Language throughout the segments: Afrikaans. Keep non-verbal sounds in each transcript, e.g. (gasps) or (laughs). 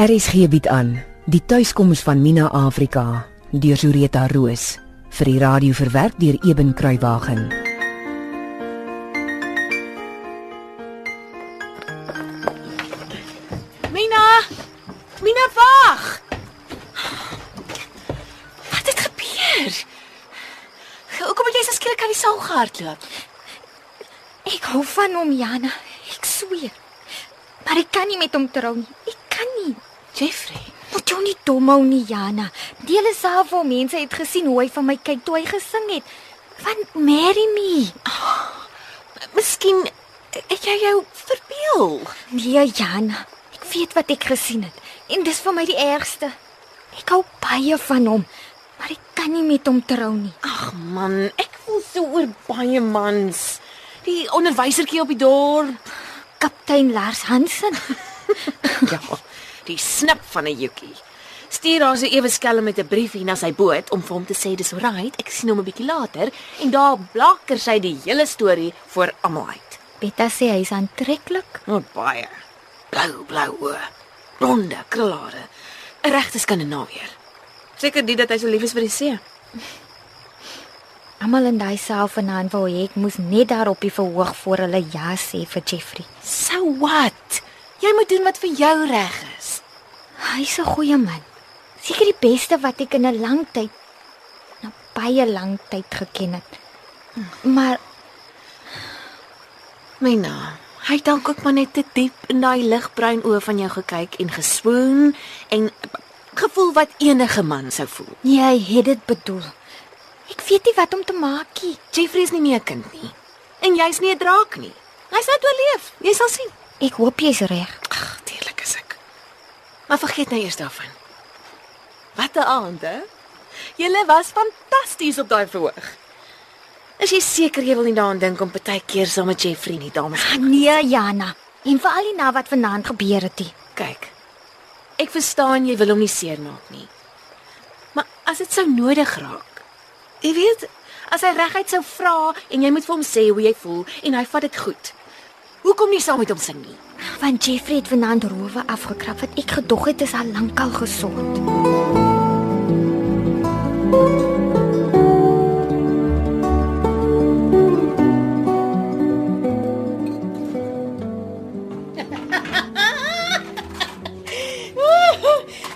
RSG bied aan die tuiskoms van Mina Afrika deur Zureta Roos vir die radio verwerk deur Eben Kruiwagen. Mina! Mina wag. Wat het gebeur? Hoekom het jy so skielik aan die saal gehardloop? Ek hou van hom, Jana. Ek sweer. Maar ek kan nie met hom trou nie. Ek kan nie. Jana. Dele selfo mense het gesien hoe hy van my kyk toe hy gesing het. Van marry me. miskien het jy jou verbeel. Nee, Jana. Ek weet wat ek gesien het en dis vir my die ergste. Ek hou baie van hom, maar ek kan nie met hom trou nie. Ag man, ek voel so oor baie mans. Die onderwysertjie op die dorp. Kaptein Lars Hansen. (laughs) Ja, die snip van 'n Jukie. Stuur haar so ewe skelm met 'n briefie na sy boot om vir hom te sê dis alright, ek sien hom 'n bietjie later en daar blakker sy die hele storie vir almal uit. Betta sê hy is aantreklik. O, baie. Blou, blou oë. Blonde krulhare. 'n Regte Skandinaawier. Seker dit dat hy so lief is vir die see. Almal in daai saal vanaand wou hê ek moes net daar op die verhoog voor hulle ja sê vir Jeffrey. So what? Jy moet doen wat vir jou reg is. Hy's 'n goeie man. Seker die beste wat ek in 'n lang tyd, 'n baie lang tyd geken het. Maar Mina, hy het dalk ook maar net te diep in daai ligbruin oë van jou gekyk en geswoon en gevoel wat enige man sou voel. nee, hy het dit bedoel. Ek weet nie wat om te maak nie. Jeffrey is nie meer 'n kind nie. En jy's nie 'n draak nie. Hy sou oorleef. Jy sal sien. Ek hoop jy's reg. Ag, tuurlik is ek. Maar vergeet nou eers daarvan. Wat 'n aand, hè? Julle was fantasties op daai verhoog. Is jy seker jy wil nie daaraan dink om partykeer saam met Jeffrey nie, dames? Ah, nee, Jana. En veral nie na wat vanaand gebeur het nie. Kyk. Ek verstaan jy wil hom nie seermaak nie. Maar as dit sou nodig raak. Jy weet, as hy reguit sou vra en jy moet vir hom sê hoe jy voel en hy vat dit goed. Hoekom nie saam met hom sing nie? Want Jeffrey het vanaand rowe afgekrap wat ek gedog het is al lankal gesond. (laughs)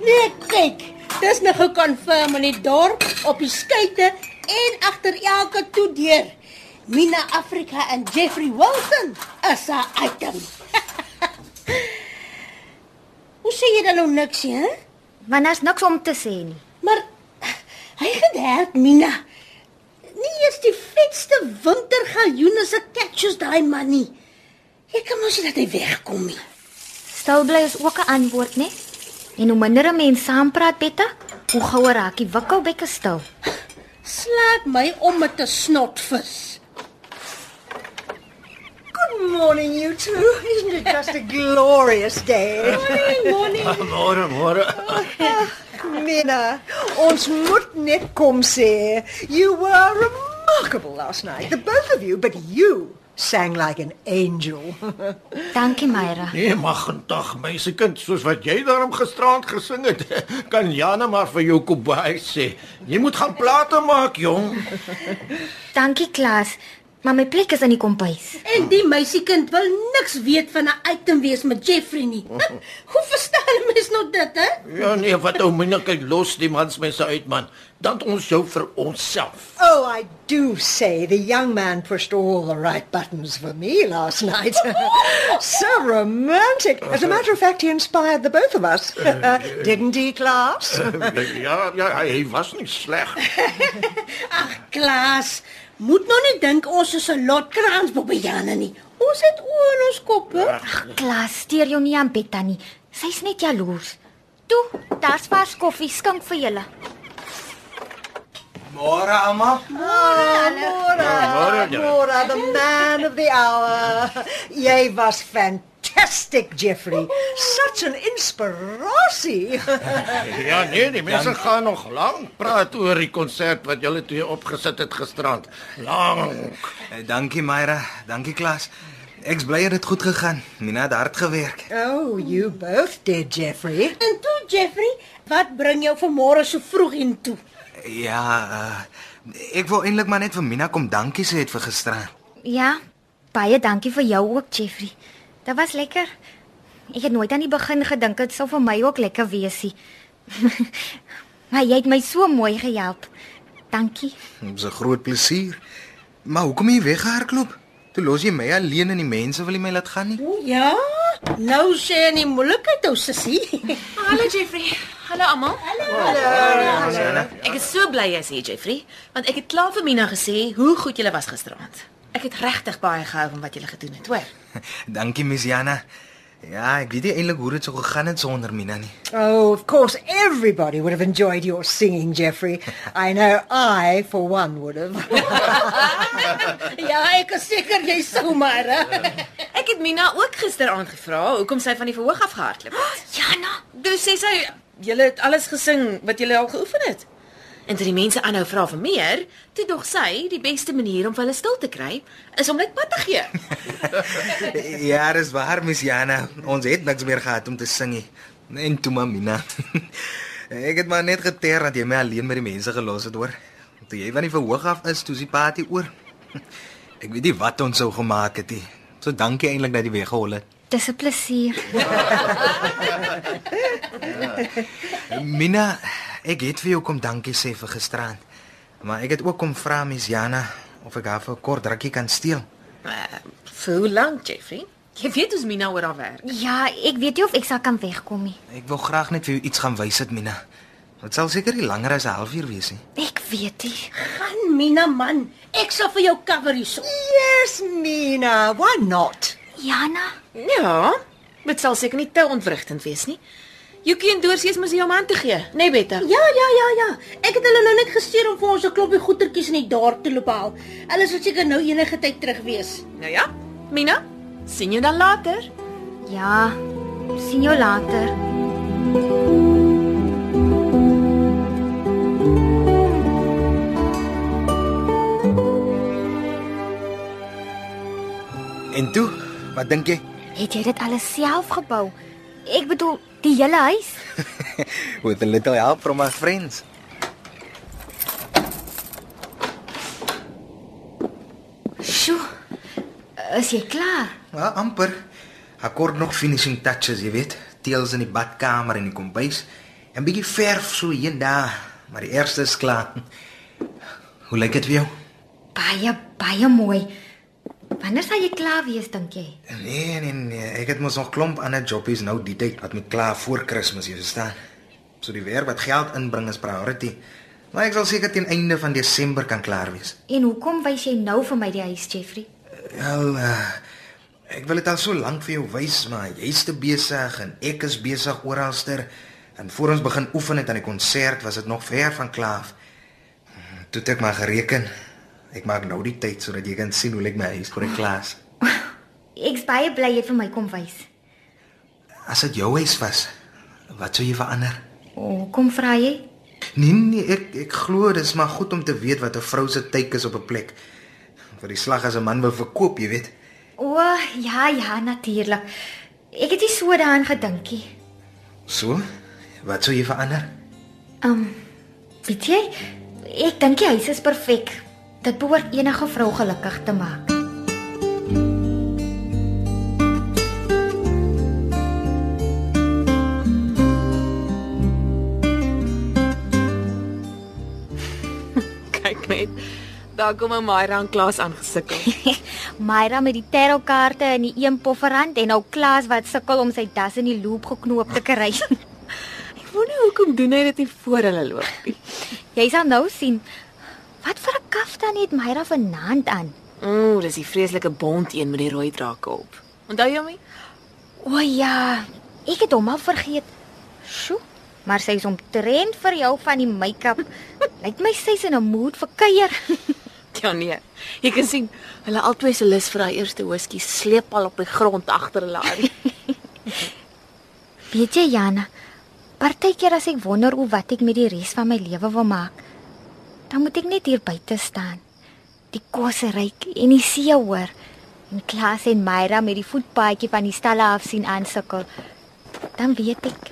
Nee, kyk. Dis nou gekonfirm in die dorp, op die skeite en agter elke toedeur. Mina Afrika en Jeffrey Wilson is 'n item. (laughs) Sê jy dan nou niks, hè? Want daar's niks om te sê nie. Maar hy help Mina. Nie eens die vetste wintergaljoene se catches daai man nie. Ek kan mos nie dat hy wegkom nie. Stil bly is ook 'n antwoord, né? En hoe minder 'n mens saampraat, Betta, hoe gouer raak die wikkelbekke stil. Slaat my om met 'n snotvis. Good morning, you two. Isn't it just a glorious day? Morning, morning. Môre, môre. Mina, ons moet net kom sê, you were remarkable last night, the both of you, but you sang like an angel. (laughs) Dankie, Myra. Nee, magtig, meisiekind, soos wat jy daarom gisterand gesing het, (laughs) kan Jana maar vir jou kobai sê. Jy moet gaan plate maak, jong. Dankie, Klaas. Maar my plek is in die kombuis. En die meisiekind wil niks weet van 'n item wees met Jeffrey nie. (laughs) Hoe verstaan mens nou dit, hè? Ja nee, wat ou myne kyk los die mansmense uit man. Dan ons jou vir onsself. oh, I do say the young man pushed all the right buttons for me last night. (laughs) so romantic. As a matter of fact, he inspired the both of us. (laughs) Didn't he, class? ja, ja, hy, hy was nie sleg. Ag, Klaas, moet nou nie dink ons is 'n lot kransbobbejane nie. Ons het oë in ons koppe. Klaas, steur jou nie aan Betta nie. Sy's net jaloers. Toe, daar's vars koffie skink vir julle. Môre Mora, ja. Mora, the man of the hour. Jy was fantastic, Jeffrey. Such an inspirasie. (laughs) Ja nee, die mense gaan nog lank praat oor die konsert wat julle twee opgesit het gisterand. Lank. Eh, Dankie Myra, dankie Klaas. Ek's bly dit het goed gegaan. Mina het hard gewerk. Oh, you both did, Jeffrey. En toe Jeffrey, wat bring jou vanmôre so vroeg in toe? Ja, uh, ek wou eintlik maar net vir Mina kom dankie sê het vir gisteraan. Ja, baie dankie vir jou ook, Jeffrey. Dit was lekker. Ek het nooit aan die begin gedink dit sou vir my ook lekker wees nie. (laughs) maar jy het my so mooi gehelp. Dankie. Dit was 'n groot plesier. Maar hoekom jy weggehardloop? Toe los jy my alleen en die mense wil nie my laat gaan nie. O ja, nou sê jy nie moeilikheid ou sussie. (laughs) Hallo Jeffrey. Hallo almal. Jana. Ek is so bly jy's hier Jeffrey, want ek het klaar vir Mina gesê hoe goed jy was gisteraand. Ek het regtig baie gehou van wat jy gedoen het, hoor. (laughs) Dankie Miss Jana. Ja, ek weet nie eintlik hoe dit sou gegaan het sonder Mina nie. Oh, of course, everybody would have enjoyed your singing, Jeffrey. (laughs) I know I, for one, would have. (laughs) ja, ek is seker jy sou maar. hè. Ek het Mina ook gisteraand gevra hoekom sy van die verhoog af gehardloop het. (gasps) Jana, Toe sê sy julle het alles gesing wat julle al geoefen het. En toe die mense aanhou vra vir meer, toe dog sy die beste manier om hulle stil te kry is om net pad te gee. (laughs) ja, dis waar Miss Jana. Ons het niks meer gehad om te sing nie. En toe maar Mina. (laughs) ek het maar net geteer dat jy my alleen met die mense gelos het hoor. Toe jy van die verhoog af is, toe is die party oor. (laughs) Ek weet nie wat ons sou gemaak het nie. So dankie eintlik dat jy weggehol het. dis 'n plesier. Mina, ek het vir jou kom dankie sê vir gisterand. Maar ek het ook kom vra Miss Jana of ek haar vir 'n kort rukkie kan steel. Uh, vir hoe lank Jeffrey? Jy weet ons Mina oor haar werk. Ja, ek weet nie of ek sal kan wegkom nie. Ek wil graag net vir jou iets gaan wys het Mina. Dit sal seker nie langer as 'n halfuur wees nie. Ek weet nie. Gaan Mina man, ek sal vir jou cover hierso. yes, Mina, why not? Jana, Ja, dit sal seker nie te ontwrigtend wees nie. Yuki en Dorsie is mos hier om aan te gee, né nee, Betta? Ja, ja, ja, ja. Ek het hulle nou net gestuur om vir ons 'n klompie goedertjies in die dorp te loop haal. Hulle sal seker nou enige tyd terug wees. Nou ja, Mina, sien jou dan later. ja. sien jou later. En toe, wat dink jy? Het jy dit alles self gebou? Ek bedoel, die hele huis? With a little help from my friends. Sjoe. Is jy klaar? Ja, amper. Ek kort nog finishing touches, jy weet. Teels in die badkamer en die kombuis. 'n Bietjie verf so hier en daar, maar die eerste is klaar. Hoe lyk dit vir jou? Baie baie mooi. Wanneer sal jy klaar wees dink jy? Nee, nee, nee, ek het mos nog klomp ander jobbies nou die tyd wat moet klaar voor Kersfees, jy verstaan. So die werk wat geld inbring is priority. Maar ek sal seker teen einde van Desember kan klaar wees. En hoekom wys jy nou vir my die huis, Jeffrey? Wel, uh, ek wil dit al so lank vir jou wys, maar jy's te besig en ek is besig oralster. En voor ons begin oefen het aan die konsert, was dit nog ver van klaar. Toe het ek maar gereken. Ek maak nou die tyd sodat jy kan sien hoe lyk my huis voor die klas. (laughs) Ek's baie bly jy het vir my kom wys. As dit jou huis was, wat sou jy verander? O, oh, kom vra jy? Nee nee, ek ek glo dis maar goed om te weet wat 'n vrou se tyd is op 'n plek. Vir die slag as 'n man wil verkoop, jy weet. O, oh, ja, ja, natuurlik. Ek het nie so daaraan gedinkie. So, wat sou jy verander? Um, weet jy, ek dink die huis is perfek. Dit behoort enige vrou gelukkig te maak. (laughs) Kyk net. Daar kom 'n Myra in klas aangesukkel. (laughs) Myra met die tarotkaarte in die een pofferhand en nou Klaas wat sukkel om sy das in die loop geknoop te kry. (laughs) Ek wonder hoekom doen hy dit nie voor hulle loop nie. jy sal nou sien. Wat vir 'n kaftan het Myra vanaand aan? Ooh, dis die vreeslike bont een met die rooi drake op. Onthou jy my? O ja, ek het hom al vergeet. Sjoe, maar sy is omtrent vir jou van die make-up. (laughs) Lyk my sy's in 'n mood vir kuier. (laughs) Ja nee. Jy kan sien hulle albei se lus vir daai eerste whisky sleep al op die grond agter hulle aan. (laughs) Weet jy Jana, partykeer as ek wonder hoe wat ek met die res van my lewe wil maak, dan moet ek net hier buite staan. Die kos ryk en die see hoor en Klaas en Myra met die voetpaadjie van die stalle af sien aansukkel, dan weet ek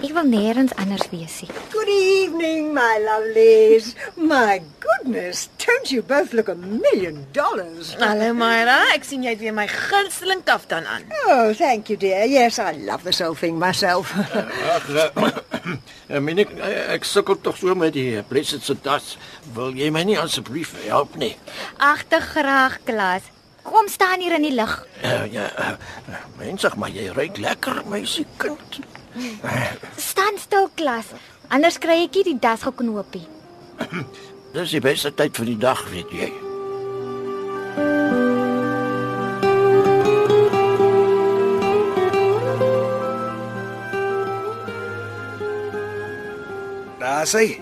ek wil nêrens anders wees nie. Good evening, my lovelies. My goodness, don't you both look a million dollars? Hallo Myra, ek sien jy het weer my gunsteling kaftan aan. Oh, thank you, dear. Yes, I love this old thing myself. Ag, uh, meen ek ek sukkel tog so met die blessed se tas. Wil jy my nie asseblief help nie? Agter graag, Klaas. Kom staan hier in die lig. Uh, ja, uh, mensig, maar jy ruik lekker, meisiekind. (clears throat) Staan stil, Klaas. Anders kry ek nie die das geknoopie. (clears throat) Dis die beste tyd vir die dag, weet jy. Daar sê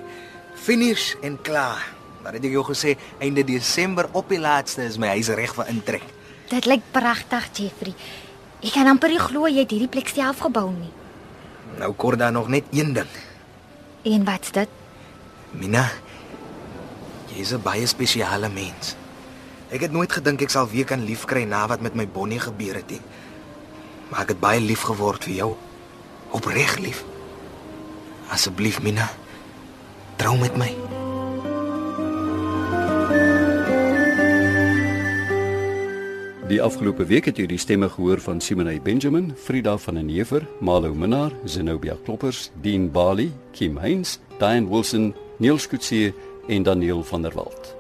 finish en klaar. Maar het ek jou gesê einde Desember op die laaste is my huis reg vir intrek. Dit lyk pragtig, Jeffrey. Ek kan amper nie glo jy het hierdie plek self gebou nie. Nou kort daar nog net een ding. En wat's dit? Mina, jy is 'n baie spesiale mens. Ek het nooit gedink ek sal weer kan liefkry na wat met my Bonnie gebeur het nie. Maar ek het baie lief geword vir jou. Opreg lief. Asseblief Mina, trou met my. Die afgelope week het jy die stemme gehoor van Simonay Benjamin, Frida van den Heever, Malo Minnar, Zenobia Kloppers, Dean Bali, Kim Heinz, Diane Wilson, Niels Kutse en Daniel van der Walt.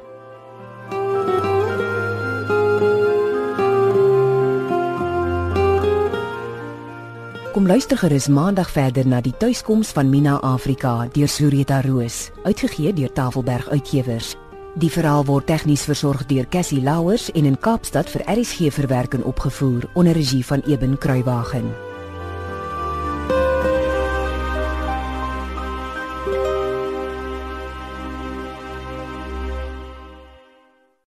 Kom luister gerus maandag verder na die tuiskoms van Mina Afrika deur Sureta Roos, uitgegee deur Tafelberg Uitgewers. Die verhaal word tegnies versorg deur Cassie Louwers en in Kaapstad vir RSG verwerking opgevoer onder regie van Eben Kruiwagen.